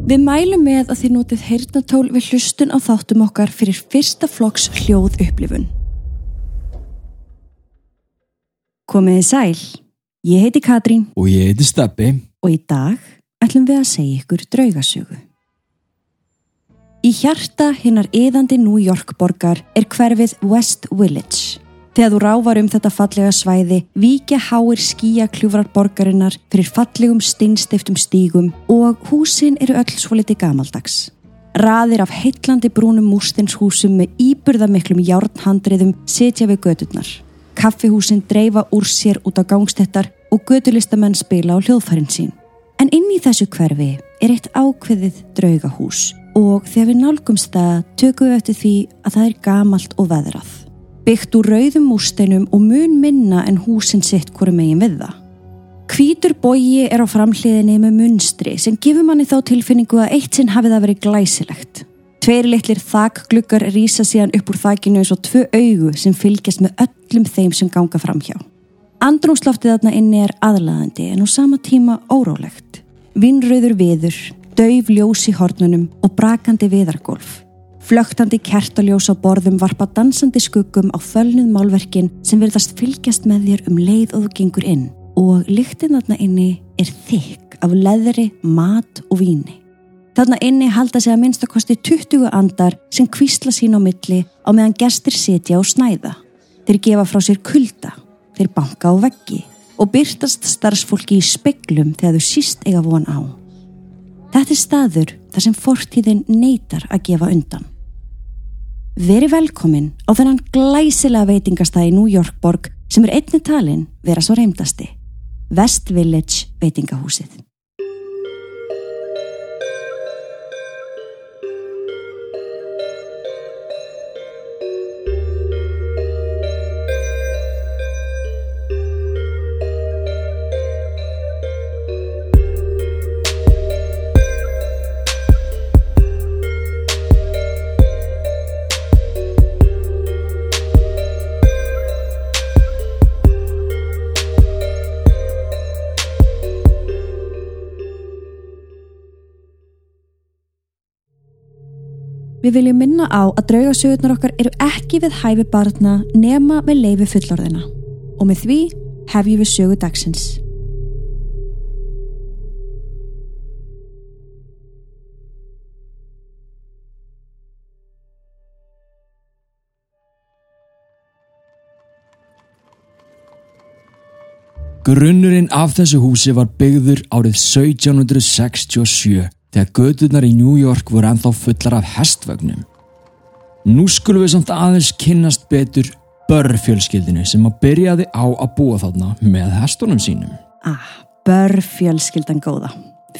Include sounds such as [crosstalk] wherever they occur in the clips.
Við mælum með að þið notið heyrnatól við hlustun á þáttum okkar fyrir fyrsta flokks hljóð upplifun. Komiði sæl, ég heiti Katrín Og ég heiti Steppi. og í dag ætlum við að segja ykkur draugasögu. Í hjarta hinnar yðandi New York borgar er hverfið West Village. Þegar þú ráfar um þetta fallega svæði, víkja háir skíakljúfrar borgarinnar fyrir fallegum steinstiftum stígum og húsin eru öll svo liti gamaldags. Raðir af heitlandi brúnum múrstenshúsum með íburðamiklum járnhandriðum setja við gödurnar. Kaffihúsin dreifa úr sér út á gangstettar og gödulistamenn spila á hljóðfærin sín. En inn í þessu hverfi er eitt ákveðið draugahús og þegar við nálgumst það tökum við eftir því að það er gamalt og veðrað. Byggt úr rauðum múrsteinum og mun minna en húsin sitt hverju megin við það. Hvítur bogi er á framhliðinni með munstri sem gefur manni þá tilfinningu að eitt sinn hafi það verið glæsilegt. Tveir litlir þakgluggar rýsa síðan upp úr þakinu eins og tvö augu sem fylgjast með öllum þeim sem ganga framhjá. Andrúmsloftið þarna inni er aðlaðandi en á sama tíma órólegt. Vinnröður viður, dauf ljós í hornunum og brakandi viðargolf. Flögtandi kertaljós á borðum varpa dansandi skuggum á fölnuð málverkin sem verðast fylgjast með þér um leið og þú gengur inn og lyktin þarna inni er þykk af leðri, mat og víni. Þarna inni halda sig að minnstakosti 20 andar sem kvísla sín á milli á meðan gestir setja og snæða. Þeir gefa frá sér kulda, þeir banka á veggi og byrtast starfsfólki í speglum þegar þau síst eiga von á. Þetta er staður þar sem fortíðin neytar að gefa undan. Veri velkomin á þennan glæsilega veitingastæði New York borg sem er einni talin vera svo reymdasti. West Village veitingahúsið. Við viljum minna á að draugasögurnar okkar eru ekki við hæfi barna nema með leifi fullorðina. Og með því hefjum við sögu dagsins. Grunnurinn af þessu húsi var byggður árið 1767 þegar gödurnar í New York voru ennþá fullar af hestvögnum. Nú skulum við samt aðeins kynnast betur börrfjölskyldinu sem að byrjaði á að búa þarna með hestunum sínum. Ah, Börr fjölskyldan góða.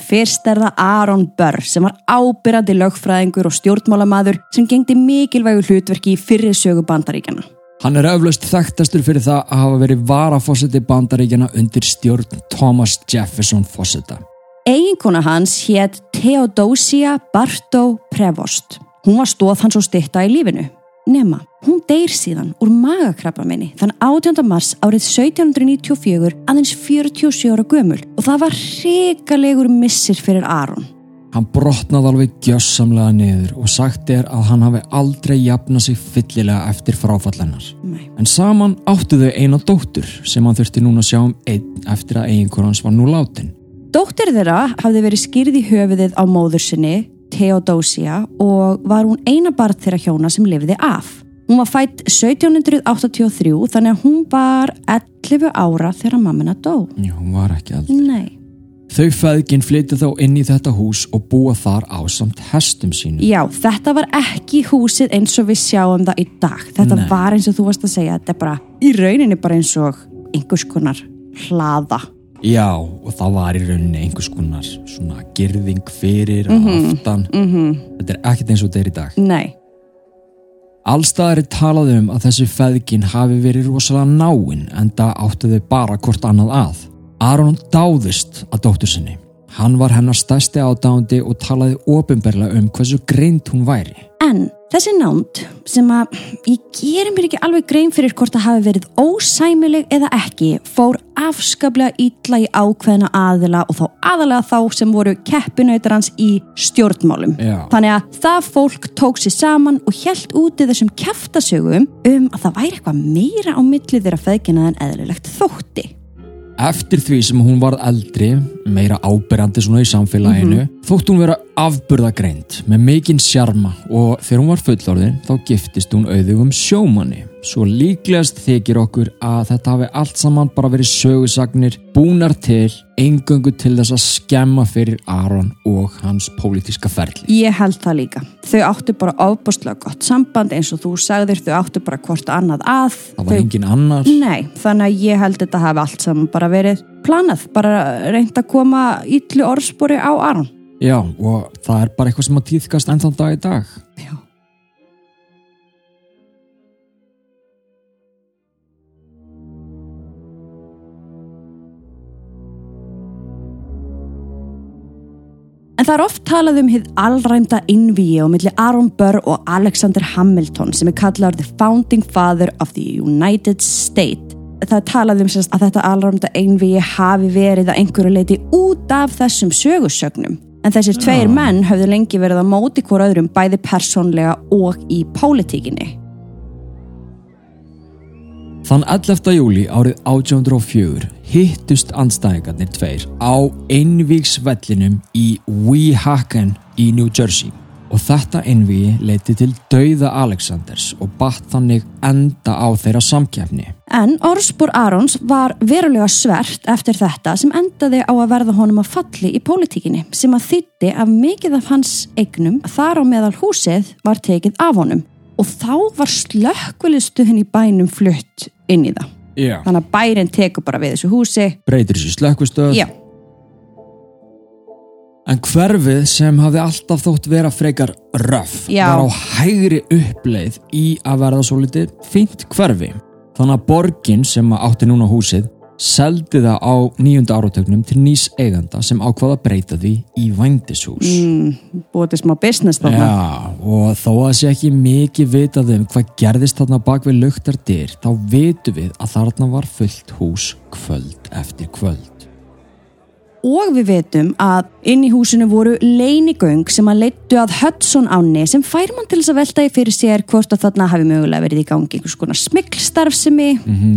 Fyrst er það Aron Börr sem var ábyrrandi lögfræðingur og stjórnmálamaður sem gengdi mikilvægu hlutverki í fyrri sögu bandaríkjana. Hann er öflust þekktastur fyrir það að hafa verið varafósiti bandaríkjana undir stjórn Thomas Jefferson fósita. Eiginkona hans hétt Theodosia Bartow Prevost. Hún var stóð hans og stytta í lífinu. Nema, hún deyr síðan úr magakrabba minni þann 18. mars árið 1794 aðeins 47 ára gömul og það var hrikalegur missir fyrir Aron. Hann brotnaði alveg gjössamlega niður og sagt er að hann hafi aldrei jafnað sig fyllilega eftir fráfallennar. En saman áttu þau eina dóttur sem hann þurfti núna að sjá um einn eftir að eiginkona hans var nú látin. Dóttir þeirra hafði verið skýrð í höfuðið á móður sinni, Theodosia, og var hún eina barn þeirra hjóna sem lifði af. Hún var fætt 1783 þannig að hún var 11 ára þegar mammina dó. Já, hún var ekki aldrei. Nei. Þau feðgin flyttu þá inn í þetta hús og búa þar á samt hestum sínum. Já, þetta var ekki húsið eins og við sjáum það í dag. Þetta Nei. var eins og þú varst að segja, þetta er bara í rauninni bara eins og einhvers konar hlaða. Já, og það var í rauninni einhvers konar svona girðing fyrir og aftan. Mm Þetta er ekkert eins og þetta er í dag. Nei. Allstaðar er talað um að þessi feðgin hafi verið rosalega náinn en það áttu þau bara hvort annað að. Aron dáðist að dóttur sinni. Hann var hennar stærsti ádándi og talaði ofinberlega um hversu greint hún væri. En þessi nánd sem að ég gerir mér ekki alveg grein fyrir hvort það hafi verið ósæmileg eða ekki fór afskaplega ítla í ákveðna aðila og þá aðalega þá sem voru keppinautar hans í stjórnmálum. Já. Þannig að það fólk tók sér saman og hjælt úti þessum kæftasögum um að það væri eitthvað meira á milli þeirra feðgina en eðlilegt þótti. Eftir því sem hún varð eldri, meira ábyrjandi svona í samfélaginu, þótt hún vera afburðagreind með mikinn sjarma og þegar hún var fullorðin þá giftist hún auðvugum sjómanni. Svo líklegast þykir okkur að þetta hafi allt saman bara verið sögusagnir búnar til engöngu til þess að skemma fyrir Aron og hans pólitíska ferli. Ég held það líka. Þau áttu bara ofbústlega gott samband eins og þú sagðir þau áttu bara hvort annað að. Það var Þau- engin annar. Nei, þannig að ég held þetta hafi allt saman bara verið planað, bara reynd að koma ítlu orðspori á Aron. Já, og það er bara eitthvað sem að týðkast ennþann dag í dag. Já. En það er oft talað um hið allræmda innvíi á milli Aaron Burr og Alexander Hamilton sem er kallaður The Founding Father of the United States. Það talað um sérst, að þetta allræmda innvíi hafi verið að einhverju leiti út af þessum sögursögnum. En þessir tveir menn höfðu lengi verið að móti hvort öðrum bæði persónlega og í pólitíkinni. Þann 11. júli árið 1804 hittust andstæðingarnir tveir á einvíksvellinum í Weehawken í New Jersey og þetta einvígi leiti til dauða Alexanders og batt þannig enda á þeirra samkjafni. En orðspor Arons var verulega svert eftir þetta sem endaði á að verða honum að falli í pólitíkinni sem að þýtti af mikið af hans eignum þar á meðal húsið var tekið af honum og þá var slökkvilistuðin í bænum flutt inn í það. Já. Þannig að bærin tekur bara við þessu húsi. Breytir þessu slökkustöð. Já, En hverfið sem hafði alltaf þótt vera frekar röff Já. var á hægri uppleið í að verða svo litið fínt hverfi. Þannig að borgin sem átti núna húsið seldi það á nýjunda áratögnum til nýs eiganda sem ákvaða að breyta því í vændishús. mm, búið til smá business þarna. Já, og þó að sé ekki mikið vitað um hvað gerðist þarna bak við luktar dyr, þá vitum við að þarna var fullt hús kvöld eftir kvöld. Og við veitum að inn í húsinu voru leinigöng sem að leittu að Hudson áni sem fær mann til þess að velta í fyrir sér hvort að þarna hafi mögulega verið í gangi einhvers konar smikelstarfsemi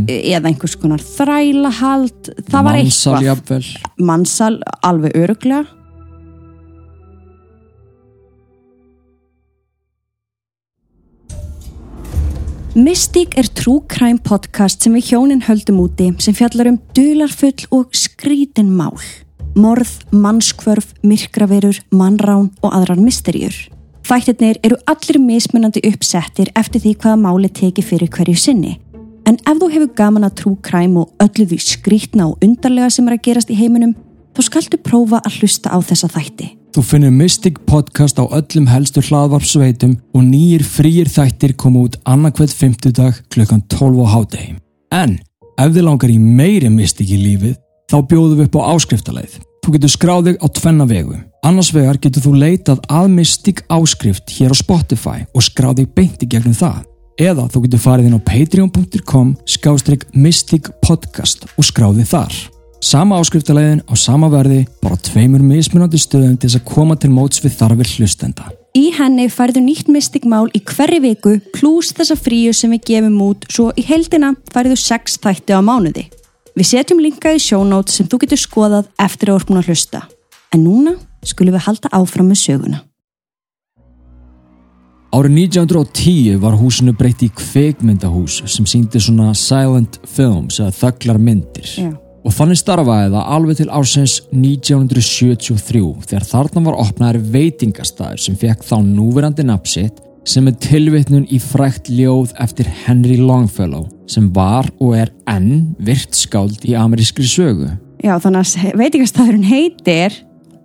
eða einhvers konar þrælahald. Það var eitthvað. Mansal alveg öruglega. Mystík er crime podcast sem við hjónin höldum úti sem fjallar um dularfull og skrítin mál. Morð, mannskvörf, myrkraverur, mannrán og aðrar misterjur. Þættirnir eru allir mismunandi uppsettir eftir því hvaða máli teki fyrir hverju sinni. En ef þú hefur gaman að true crime og öllu því skrítna og undarlega sem er að gerast í heiminum, þá skaltu prófa að hlusta á þessa þætti. Þú finnur Mystic podcast á öllum helstu hlaðvarpsveitum og nýjir frýjir þættir koma út annarkvæð 50 dag klukkan 12 á hádegi. En ef þið langar í meiri Mystic í lífið, þá bjóðum við upp á áskriftarleið. Þú getur skráð þig á tvenna vegu. Annars vegar getur þú leitað að Mystic áskrift hér á Spotify og skráð þig beint í gegnum það. Eða þú getur farið inn á patreon.com skástrík Mystic podcast og skráð þig þar. Sama áskriftalegin á sama verði, bara tveimur mismunandi stöðum til þess að koma til móts við þarfir hlustenda. Í henni færðu nýtt mystikmál í hverri viku pluss þessa fríu sem við gefum út svo í heldina færðu sex þætti á mánuði. Við setjum linka í sjónót sem þú getur skoðað eftir að orkun að hlusta. En núna skulum við halda áfram með söguna. Árið 1910 var húsinu breytt í kveikmyndahús sem síndi svona silent films eða þögglar myndir. Já. Og þannig starfaði það alveg til ársins 1973 þegar þarna var opnaður veitingastæður sem fekk þá núverandi nafsitt sem er tilvitnun í frækt ljóð eftir Henry Longfellow sem var og er enn virt skáld í amerískri sögu. Já, þannig að veitingastæðurinn heitir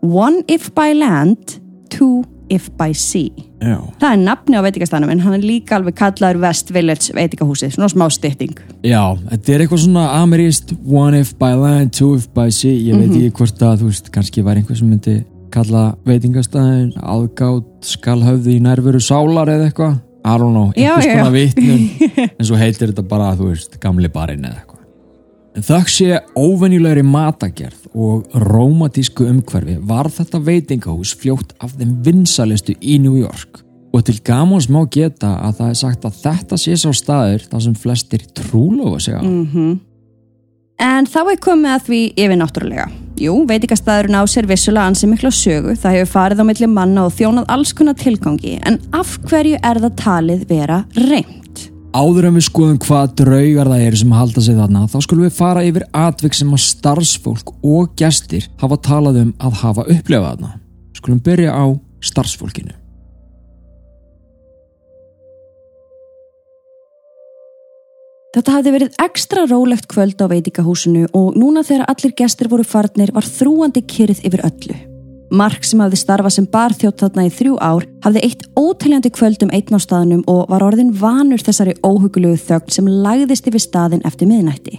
One if by land, two if by sea. Já. Það er nafni á veitingastæðunum en hann er líka alveg kallaður West Village veitingahúsið, svona smá stytting. Já, þetta er eitthvað svona ameríst one if by land, two if by sea ég veit ekki hvort að þú veist, kannski var einhver sem myndi kalla veitingastæðin aðgátt skalhöfði í nærveru sálar eða eitthvað. I don't know, einhvers konar já. vitnum [laughs] en svo heitir þetta bara, þú veist, gamli barinn eða eitthvað. En þökk sé óvenjulegri matagerð og rómatísku umhverfi var þetta veitingahús fljótt af þeim vinsalistu í New York. Og til gamans má geta að það er sagt að þetta sé sá staður þar sem flestir trúlofa sig á. En þá er komið að því yfir náttúrulega. Jú, veitingastæðurinn á sér vissulega ansi mikla sögu, það hefur farið á milli manna og þjónað alls konar tilgangi, en af hverju er það talið vera reynd? Áður en við skoðum hvað draugar það eru sem halda sig þarna, þá skulum við fara yfir atvik sem að starfsfólk og gestir hafa talað um að hafa upplefað þarna. Skulum byrja á starfsfólkinu. Þetta hafði verið ekstra rólegt kvöld á veitingahúsinu og núna þegar allir gestir voru farnir var þrúandi kyrð yfir öllu. Mark sem hafði starfað sem barþjótt þarna í þrjú ár hafði eitt óteljandi kvöld um einn á staðnum og var orðin vanur þessari óhugulegu þögn sem lagðist yfir staðin eftir miðnætti.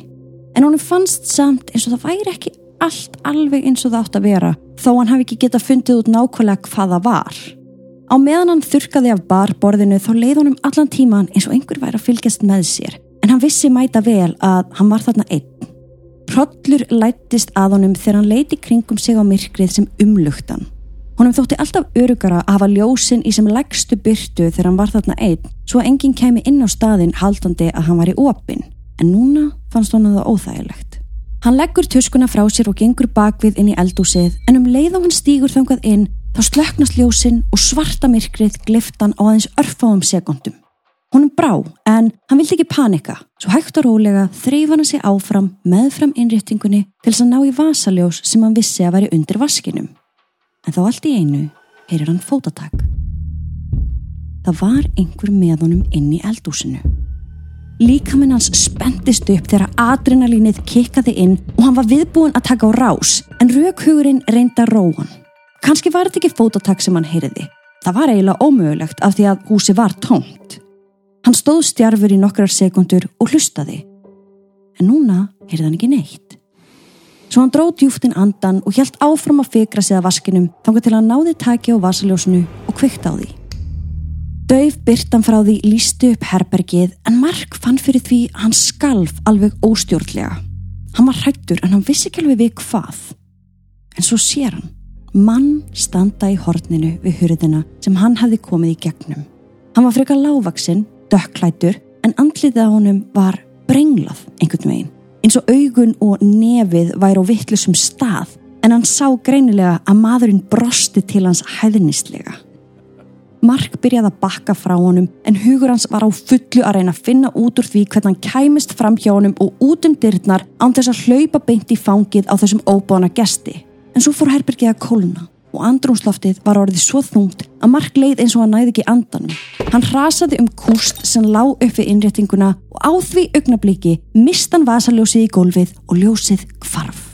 En honum fannst samt eins og það væri ekki allt alveg eins og það átt að vera þó hann hafi ekki getað fundið út nákvæmlega hvað það var. Á meðan hann þurkaði af barborðinu þá leið honum allan tíman eins og einhver væri að fylgjast með sér en hann vissi mæta vel að hann var þarna einn. Hrollur lættist að honum þegar hann leiti kringum sig á myrkrið sem umlugtan. Honum þótti alltaf örugara að hafa ljósin í sem legstu byrtu þegar hann var þarna einn svo að enginn kemi inn á staðin haldandi að hann var í opin. En núna fannst honum það óþægilegt. Hann leggur tuskuna frá sér og gengur bakvið inn í eldúsið en um leið og hann stígur þangað inn þá slöknast ljósin og svarta myrkrið gliftan á aðeins örfáum sekundum. Honum brá, en hann vildi ekki panika, svo hægt og rólega þreif hann sig áfram meðfram innréttingunni til þess að ná í vasaljós sem hann vissi að væri undir vaskinum. En þá allt í einu heyrir hann fótatak. Það var einhver með honum inn í eldúsinu. Líkaminn hans spendist upp þegar adrenalínið kikkaði inn og hann var viðbúin að taka á rás, en raukhugurinn reynda róan. Kanski var þetta ekki fótatak sem hann heyriði. Það var eiginlega ómögulegt af því að húsi var tómt. Hann stóð stjarfur í nokkrar sekundur og hlustaði. En núna heyrði hann ekki neitt. Svo hann dróð djúftin andan og hjælt áfram að fikra sig að vaskinum þangar til hann náði taki á vasaljósinu og kvikt á því. Dauf byrtan frá því lísti upp herbergið en Mark fann fyrir því að hann skalf alveg óstjórnlega. Hann var hrættur en hann vissi ekki alveg við hvað. En svo sér hann mann standa í horninu við hurðina sem hann hafði komið í gegnum. Hann var frekar lágvaksinn, dökklætur en andlitið á honum var brenglað einhvern veginn. Eins og augun og nefið væri á vittlusum stað en hann sá greinilega að maðurinn brosti til hans hæðnislega. Mark byrjaði að bakka frá honum en hugur hans var á fullu að reyna að finna út úr því hvernig hann kæmist fram hjá honum og út um dyrnar án þess að hlaupa beint í fangið á þessum óbána gesti. En svo fór herbergið að kóluna og andrúnsloftið var orðið svo þungt að Mark leið eins og hann næði ekki andanum. Hann rasaði um kúst sem lá upp við innréttinguna og á því augnabliki mistan vasaljósið í gólfið og ljósið kvarf.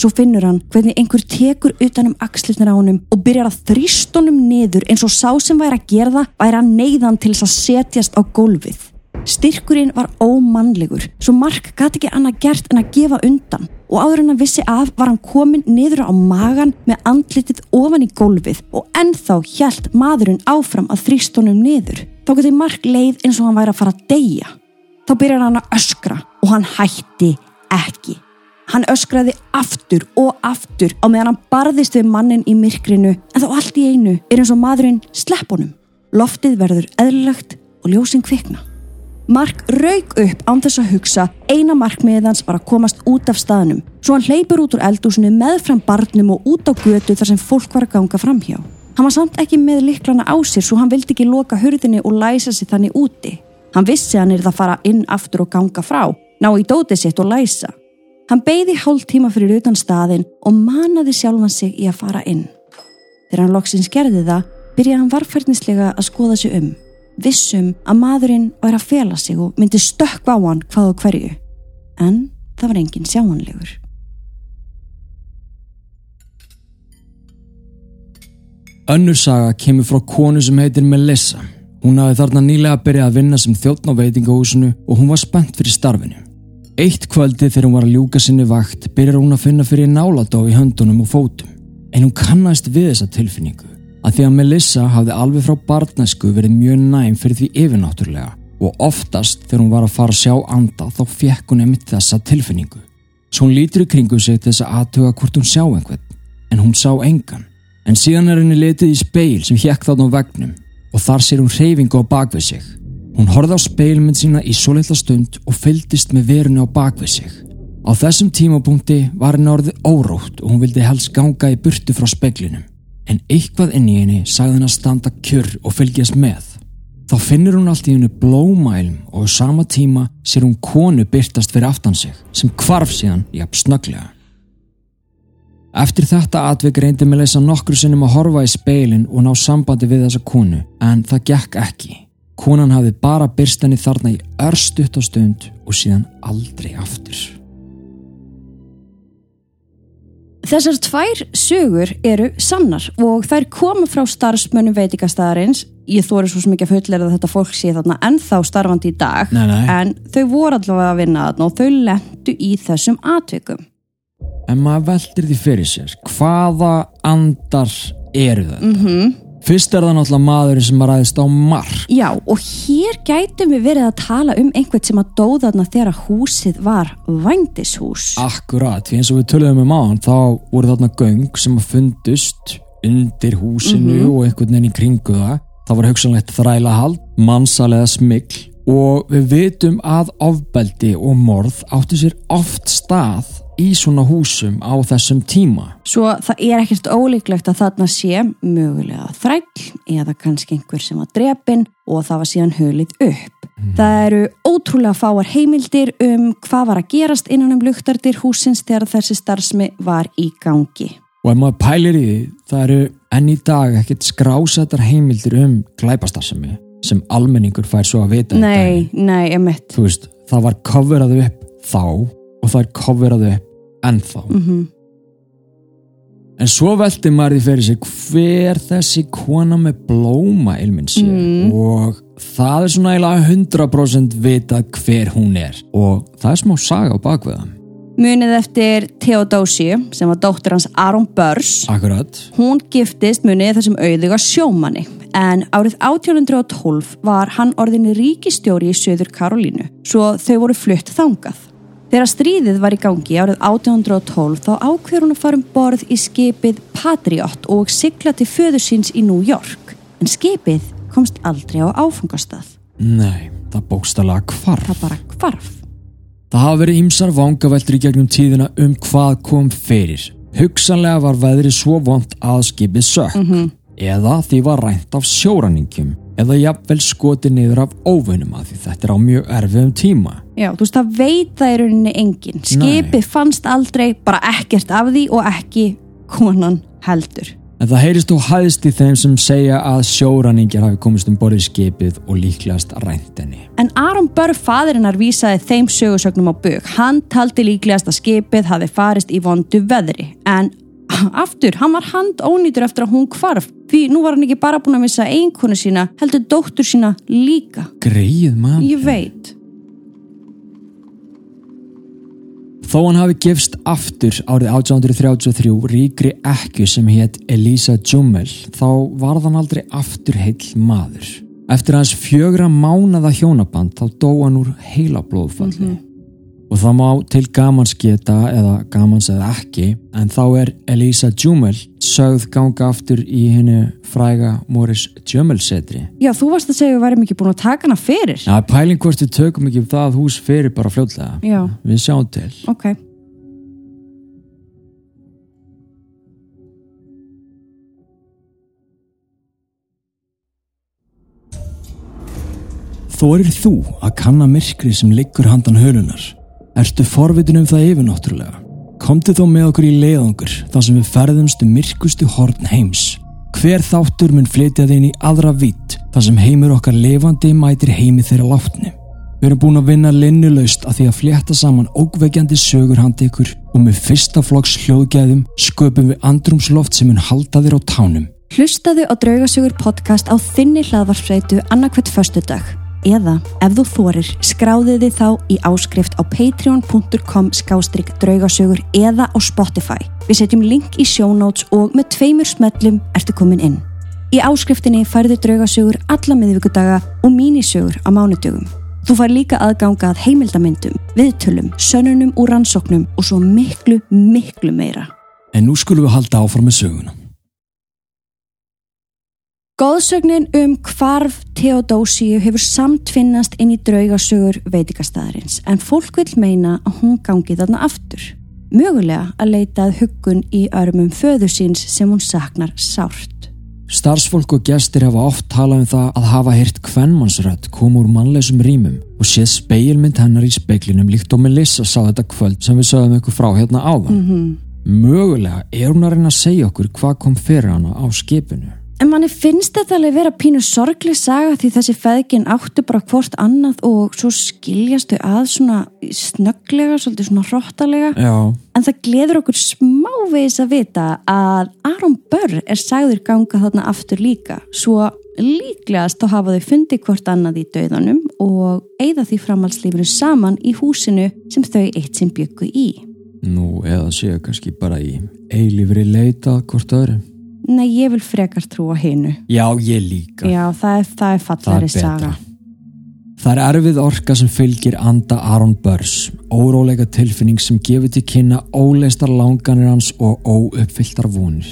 Svo finnur hann hvernig einhver tekur utanum axlirnar á honum og byrjar að þrýst honum niður eins og sá sem væri að gera það væri að neyðan til þess að setjast á gólfið. Styrkurinn var ómannlegur, svo Mark gæti ekki annað gert en að gefa undan og áður en að vissi af var hann komin niður á magan með andlitið ofan í gólfið og ennþá hjælt maðurinn áfram að þrýst honum niður. Þá geti Mark leið eins og hann væri að fara að deyja. Þá byrjar hann að öskra og hann hætti ekki. Hann öskraði aftur og aftur á meðan hann barðist við mannin í myrkrinu en þá allt í einu er eins og maðurinn slepp honum. Loftið verður eðlilegt og ljósinn kvikna. Mark rauk upp án þess að hugsa eina markmiðið hans var að komast út af staðnum svo hann hleypur út úr eldúsinu með fram barnum og út á götu þar sem fólk var að ganga framhjá. Hann var samt ekki með liklana á sér svo hann vildi ekki loka hurðinni og læsa sig þannig úti. Hann vissi hann er það að fara inn aftur og ganga frá, ná í dótið sitt og læsa. Hann beigði hálf tíma fyrir utan staðin og manaði sjálfan sig í að fara inn. Þegar hann loksins gerði það, byrjaði hann varfærnislega að skoða sig um. Vissum að maðurinn væri að fela sig og myndi stökkva á hann hvað og hverju. En það var enginn sjáanlegur. Önnur saga kemur frá konu sem heitir Melissa. Hún hafi þarna nýlega byrjað að vinna sem þjóttn á veitingahúsinu og hún var spennt fyrir starfinu. Eitt kvöldi þegar hún var að ljúka sinni vakt byrjar hún að finna fyrir náladó í höndunum og fótum. En hún kannast við þessa tilfinningu að því að Melissa hafði alveg frá barnesku verið mjög næm fyrir því yfirnáttúrulega og oftast þegar hún var að fara að sjá anda þá fekk hún einmitt þessa tilfinningu. Svo hún lítur í kringu sig þess að aðtuga hvort hún sjá einhvern, en hún sá engan. En síðan er henni letið í speil sem hjekk þátt á vegnum og þar sér hún reyfingu á bakvið sig. Hún horfði á speilmynd sína í svo litla stund og fylgdist með verunni á bakvið sig. Á þessum tímapunkti var henni orðið órótt og hún vildi helst ganga í burtu frá speiklinum. En eitthvað inn í henni sagði henni að standa kjör og fylgjast með. Þá finnur hún allt í hennu blómælum og á sama tíma sér hún konu byrtast fyrir aftan sig sem kvarf síðan jafn snögglega. Eftir þetta atvik reyndi mig leysa nokkur sinnum að horfa í speilin og ná sambandi við þessa konu en það gekk ekki. Konan hafði bara byrst henni þarna í örstutt á stund og síðan aldrei aftur. Þessar tvær sögur eru sannar og þær koma frá starfsmönnum veitikastæðarins. Ég þóri svo mikið að fullera að þetta fólk sé þarna ennþá starfandi í dag Nei, nei. en þau voru allavega að vinna þarna og þau lendu í þessum atvikum. En maður veldir því fyrir sér, hvaða andar eru þetta? Mm Mhm. -hmm. Fyrst er það náttúrulega maðurinn sem að ræðist á mark. Já og hér gætum við verið að tala um einhvern sem að dóða þarna þegar húsið var vændishús. Akkurat, því eins og við töluðum um án, þá voru þarna göng sem að fundust undir húsinu og einhvern veginn í kringu það. Það var hugsanlegt þrælahald, mannsalega smikl og við vitum að ofbeldi og morð áttu sér oft stað í svona húsum á þessum tíma. Svo það er ekkert ólíklegt að þarna sé mögulega þræll eða kannski einhver sem var drepin og það var síðan hulið upp. Það eru ótrúlega fáar heimildir um hvað var að gerast innan um luktardir húsins þegar þessi starfsmi var í gangi. Og ef maður pælir í því, það eru enn í dag ekkert skrásettar heimildir um glæpastarsemi sem almenningur fær svo að vita í Nei, nei, emitt. Þú veist, það var coverað upp þá og það er coverað upp ennþá. Mm En svo velti maður því fyrir sig hver þessi kona með blóma ilminn sé og það er svona eiginlega 100% vitað hver hún er og það er smá saga á bakveða. Munið eftir Theodósi sem var dóttir hans Aron Börs. Akkurat. Hún giftist munið þessum auðuga sjómanni en árið 1812 var hann orðinni ríkistjóri í Söður Karolínu svo þau voru flutt þangað. Þegar stríðið var í gangi árið 1812 þá ákveður hún að fara um borð í skipið Patriot og sigla til föður síns í New York en skipið komst aldrei á áfungastað. Nei, það bókstala hvarf. Það bara hvarf. Það hafa verið ýmsar vangaveltur í gegnum tíðina um hvað kom fyrir. Hugsanlega var veðrið svo vond að skipið sökk eða því var rænt af sjóraningjum eða jafnvel skotið niður af óvunum að því þetta er á mjög erfiðum tíma. Já, þú veist það veit það í rauninni enginn. Skipið fannst aldrei bara ekkert af því og ekki konan heldur. En það heyrist þó hæðst í þeim sem segja að sjóræningjar hafi komist um borðið skipið og líklegast rænt henni. En Aron Börr fadirinnar vísaði þeim sögursögnum á bök. Hann taldi líklegast að skipið hafi farist í vondu veðri. En aftur, hann var hand ónýtur eftir að hún hvarf. Því nú var hann ekki bara búin að missa einkonu sína, heldur dóttur sína líka. Greið maður. Ég veit. Þó hann hafi gefst aftur árið 1833 ríkri ekku sem hétt Elisa Jummel þá varð hann aldrei aftur heill maður. Eftir hans fjögra mánada hjónaband þá dó hann úr heila blóðfalli. Og það má til gamans geta eða gamans eða ekki en þá er Elisa Jummel sögð ganga aftur í hennu fræga Morris Jummel setri. Já, þú varst að segja að við værim ekki búin að taka hana fyrir. Já, pæling hvort við tökum ekki það hús fyrir bara fljótlega. Já, Við sjáum til. ok. Þorir þú að kanna myrkri sem liggur handan hölunar? Ertu forvitin um það yfirnáttúrulega? Komdu þó með okkur í leiðangur þar sem við ferðumst um myrkustu horn heims. Hver þáttur mun flytja inn í aðra vitt þar sem heimur okkar lifandi mætir heimi þeirra látni. Við erum búin að vinna linnulaust að því að flétta saman ógveikjandi sögur handi ykkur og með fyrsta flokks hljóðgæðum sköpum við andrumsloft sem mun halda þér á tánum. Hlustaðu á Draugasögur podcast á þinni hlaðvarsfreitu annarkvæmt föstudag eða ef þú þorir skráðu þið þá í áskrift á patreon.com skástrygg draugasögur eða á Spotify. Við setjum link í notes og með tveimur smellum ertu komin inn. Í áskriftinni færðu draugasögur alla miðvíkudaga og mínisögur á mánudögum. Þú fær líka aðgangað heimildamindum, viðtölum, sönunum og rannsóknum og svo miklu, miklu meira. En nú skulum við halda áfram með söguna. Góðsögnin um hvarf Theodósíu hefur samtvinnast inn í draugasögur veitikastæðarins en fólk vil meina að hún gangi þarna aftur. Mögulega að leitað huggun í örmum föðu síns sem hún saknar sárt. Starfsfólk og gestir hafa oft talað um það að hafa heyrt kvennmannsrödd koma úr mannleysum rýmum og séð speilmynd hennar í speiklinum líkt og Melissa sá þetta kvöld sem við sögum ykkur frá hérna áðan. Mm -hmm. Mögulega er hún að reyna að segja okkur hvað kom fyrir hana á skipinu. En manni finnst þetta alveg vera pínu sorgli saga því þessi feðgin áttu bara hvort annað og svo skiljastu að svona snögglega, svolítið svona hróttalega. Já. En það gleður okkur smávegis að vita að Aron Börr er sagður ganga þarna aftur líka. Svo líklegast þá hafa þau fundið hvort annað í döðanum og eigða því framhalslífinu saman í húsinu sem þau eitt sem byggu í. Nú, eða séu kannski bara í eilífri leita hvort öðru. Nei, ég vil frekar trúa hinnu. Já, ég líka. Já, það er, það er fallari saga. Það er erfið orka sem fylgir anda Aron Börs, óróleika tilfinning sem gefur til kynna óleistar langanir hans og óuppfylltar vonir.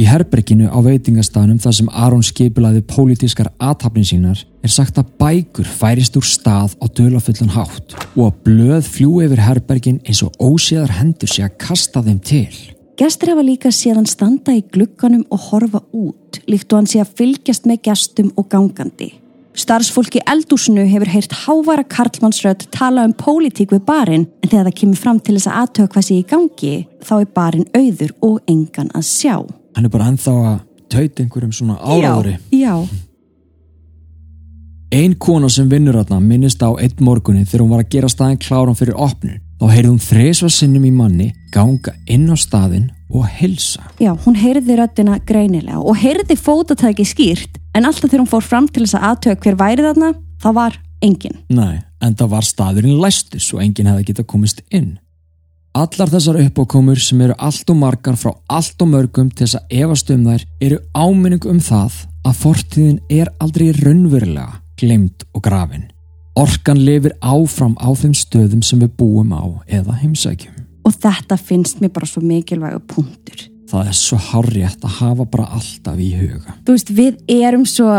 Í herberginu á veitingastafnum þar sem Aron skipilaði pólitískar aðtapnin sínar er sagt að bækur færist úr stað á dölafullan hátt og að blöð fljú yfir herbergin eins og óséðar hendur sé að kasta þeim til. Gestur hafa líka séðan standa í glugganum og horfa út, líkt og hann sé að fylgjast með gestum og gangandi. Starfsfólki eldúsinu hefur heyrt hávara Karlmannsrödd tala um pólitík við barinn en þegar það kemur fram til þess að aðtöða hvað sé í gangi þá er barinn auður og engan að sjá. Hann er bara ennþá að tauta einhverjum svona áraðuri. Já, já. Ein kona sem vinnur aðna minnist á einn morgunin þegar hún var að gera staðin kláran fyrir opnun. Þá heyrði hún þresva sinnum í manni ganga inn á staðin og helsa. Já, hún heyrði röddina greinilega og heyrði fótatæki skýrt en alltaf þegar hún fór fram til þess að aðtöða hver væri þarna, þá var engin. Nei, en það var staðurinn læstus og enginn hefði getað komist inn. Allar þessar uppákomur sem eru allt og margar frá allt og mörgum til þess að efast um þær eru áminning um það að fortíðin er aldrei raunverulega glemt og grafin. Orkan lifir áfram á þeim stöðum sem við búum á eða heimsækjum. Og þetta finnst mér bara svo mikilvægu punktur. Það er svo harriðt að hafa bara alltaf í huga. Þú veist, við erum svo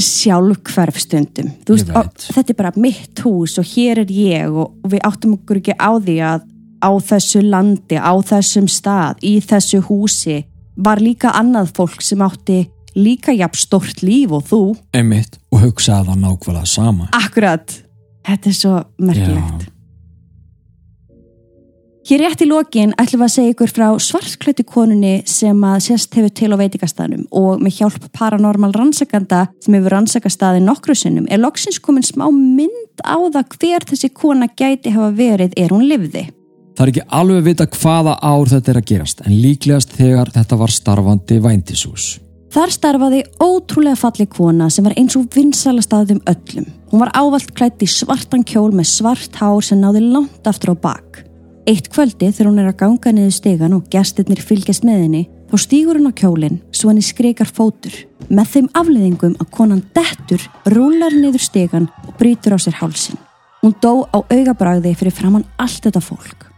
sjálfhverf stundum. Þú veist, og, þetta er bara mitt hús og hér er ég og við áttum okkur ekki á því að á þessu landi, á þessum stað, í þessu húsi var líka annað fólk sem átti líka jafn stort líf og þú. Einmitt, og hugsaði það nákvæmlega sama. Akkurat, þetta er svo merkilegt. Já. Hér rétt í lokin ætlum við að segja ykkur frá svartklættu konunni sem að sérst hefur til á veitingastaðnum og með hjálp paranormal rannsakanda sem hefur rannsakastaði nokkru sinnum er loksins komin smá mynd á það hver þessi kona gæti hafa verið er hún livði. Það er ekki alveg vita hvaða ár þetta er að gerast en líklegast þegar þetta var starfandi væntisús. Þar starfaði ótrúlega falli kona sem var eins og vinsala staðum öllum. Hún var ávalt klætt í svartan kjól með svart hár sem náði langt aftur á bak. Eitt kvöldi þegar hún er að ganga niður stegan og gestirnir fylgjast með henni þá stýgur hún á kjólinn svo henni skreikar fótur með þeim afleðingum að konan dettur, rúlar niður stegan og brítur á sér hálsin. Hún dó á augabræði fyrir framann allt þetta fólk.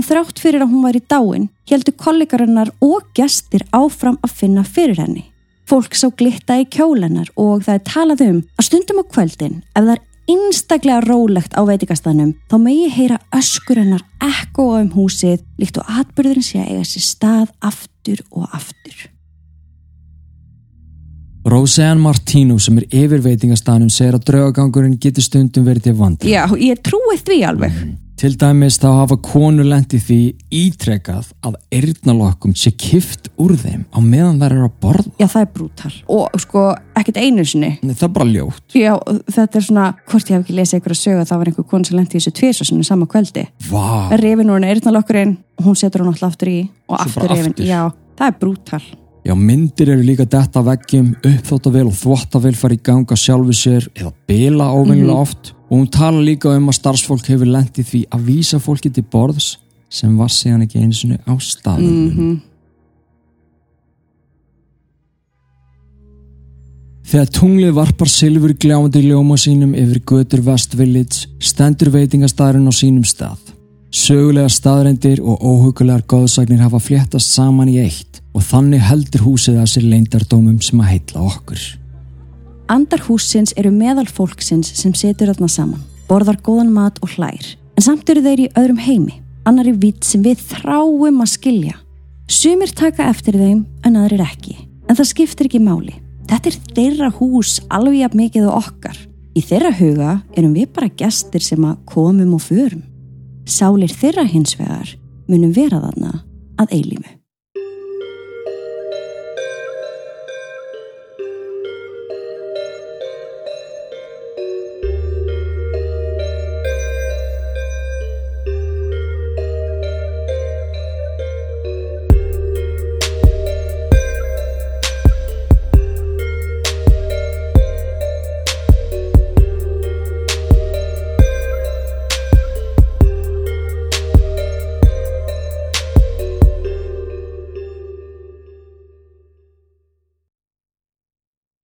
En þrátt fyrir að hún var í dáin heldur kollegarinnar og gestir áfram að finna fyrir henni. Fólk sá glitta í kjólennar og það er talað um að stundum á kvöldin ef það er einstaklega rólegt á veitikastannum þá megi heyra öskur hennar ekko um húsið líkt og atbyrðurinn sé að eiga sér stað aftur og aftur. Roseanne Martino sem er yfir veitingastannum segir að draugagangurinn getur stundum verið til vandi. Já, ég trúi því alveg. Mm. Til dæmis þá hafa konur lendi því ítrekað að eirnalokkum sé kift úr þeim á meðan þær eru að borða. Já, það er brútal. Og sko, ekkert einu sinni. Nei, það er bara ljótt. Já, þetta er svona, hvort ég hef ekki lesið eitthvað að sögu að það var einhver konu sem lendi þessu tviðsvarsinu sama kvöldi. Vá. Rifin úr henni eirnalokkurinn og hún setur hún alltaf aftur í og aftur rifin. Já, það er brútal. Já, myndir eru líka detta veggjum, uppþóttavel og þvottavel fara í ganga sjálfu sér eða bila óvenjulega oft og hún tala líka um að starfsfólk hefur lendið því að vísa fólki til borðs sem var síðan ekki eins og á staðum. Mm -hmm. Þegar tunglið varpar silfur gljáandi ljóma sínum yfir götur West Village stendur veitingastæðurinn á sínum stað. Sögulega staðreindir og óhugulegar góðsagnir hafa fléttast saman í eitt og þannig heldur húsið að sér leindardómum sem að heitla okkur. Andar húsins eru meðal fólksins sem setur þarna saman, borðar góðan mat og hlær, en samt eru þeir í öðrum heimi, annari vitt sem við þráum að skilja. Sumir taka eftir þeim en aðrir ekki, en það skiptir ekki máli. Þetta er þeirra hús alveg jafn mikið og okkar. Í þeirra huga erum við bara gestir sem að komum og förum. Sálir þeirra hins vegar munum vera þarna að eilífu.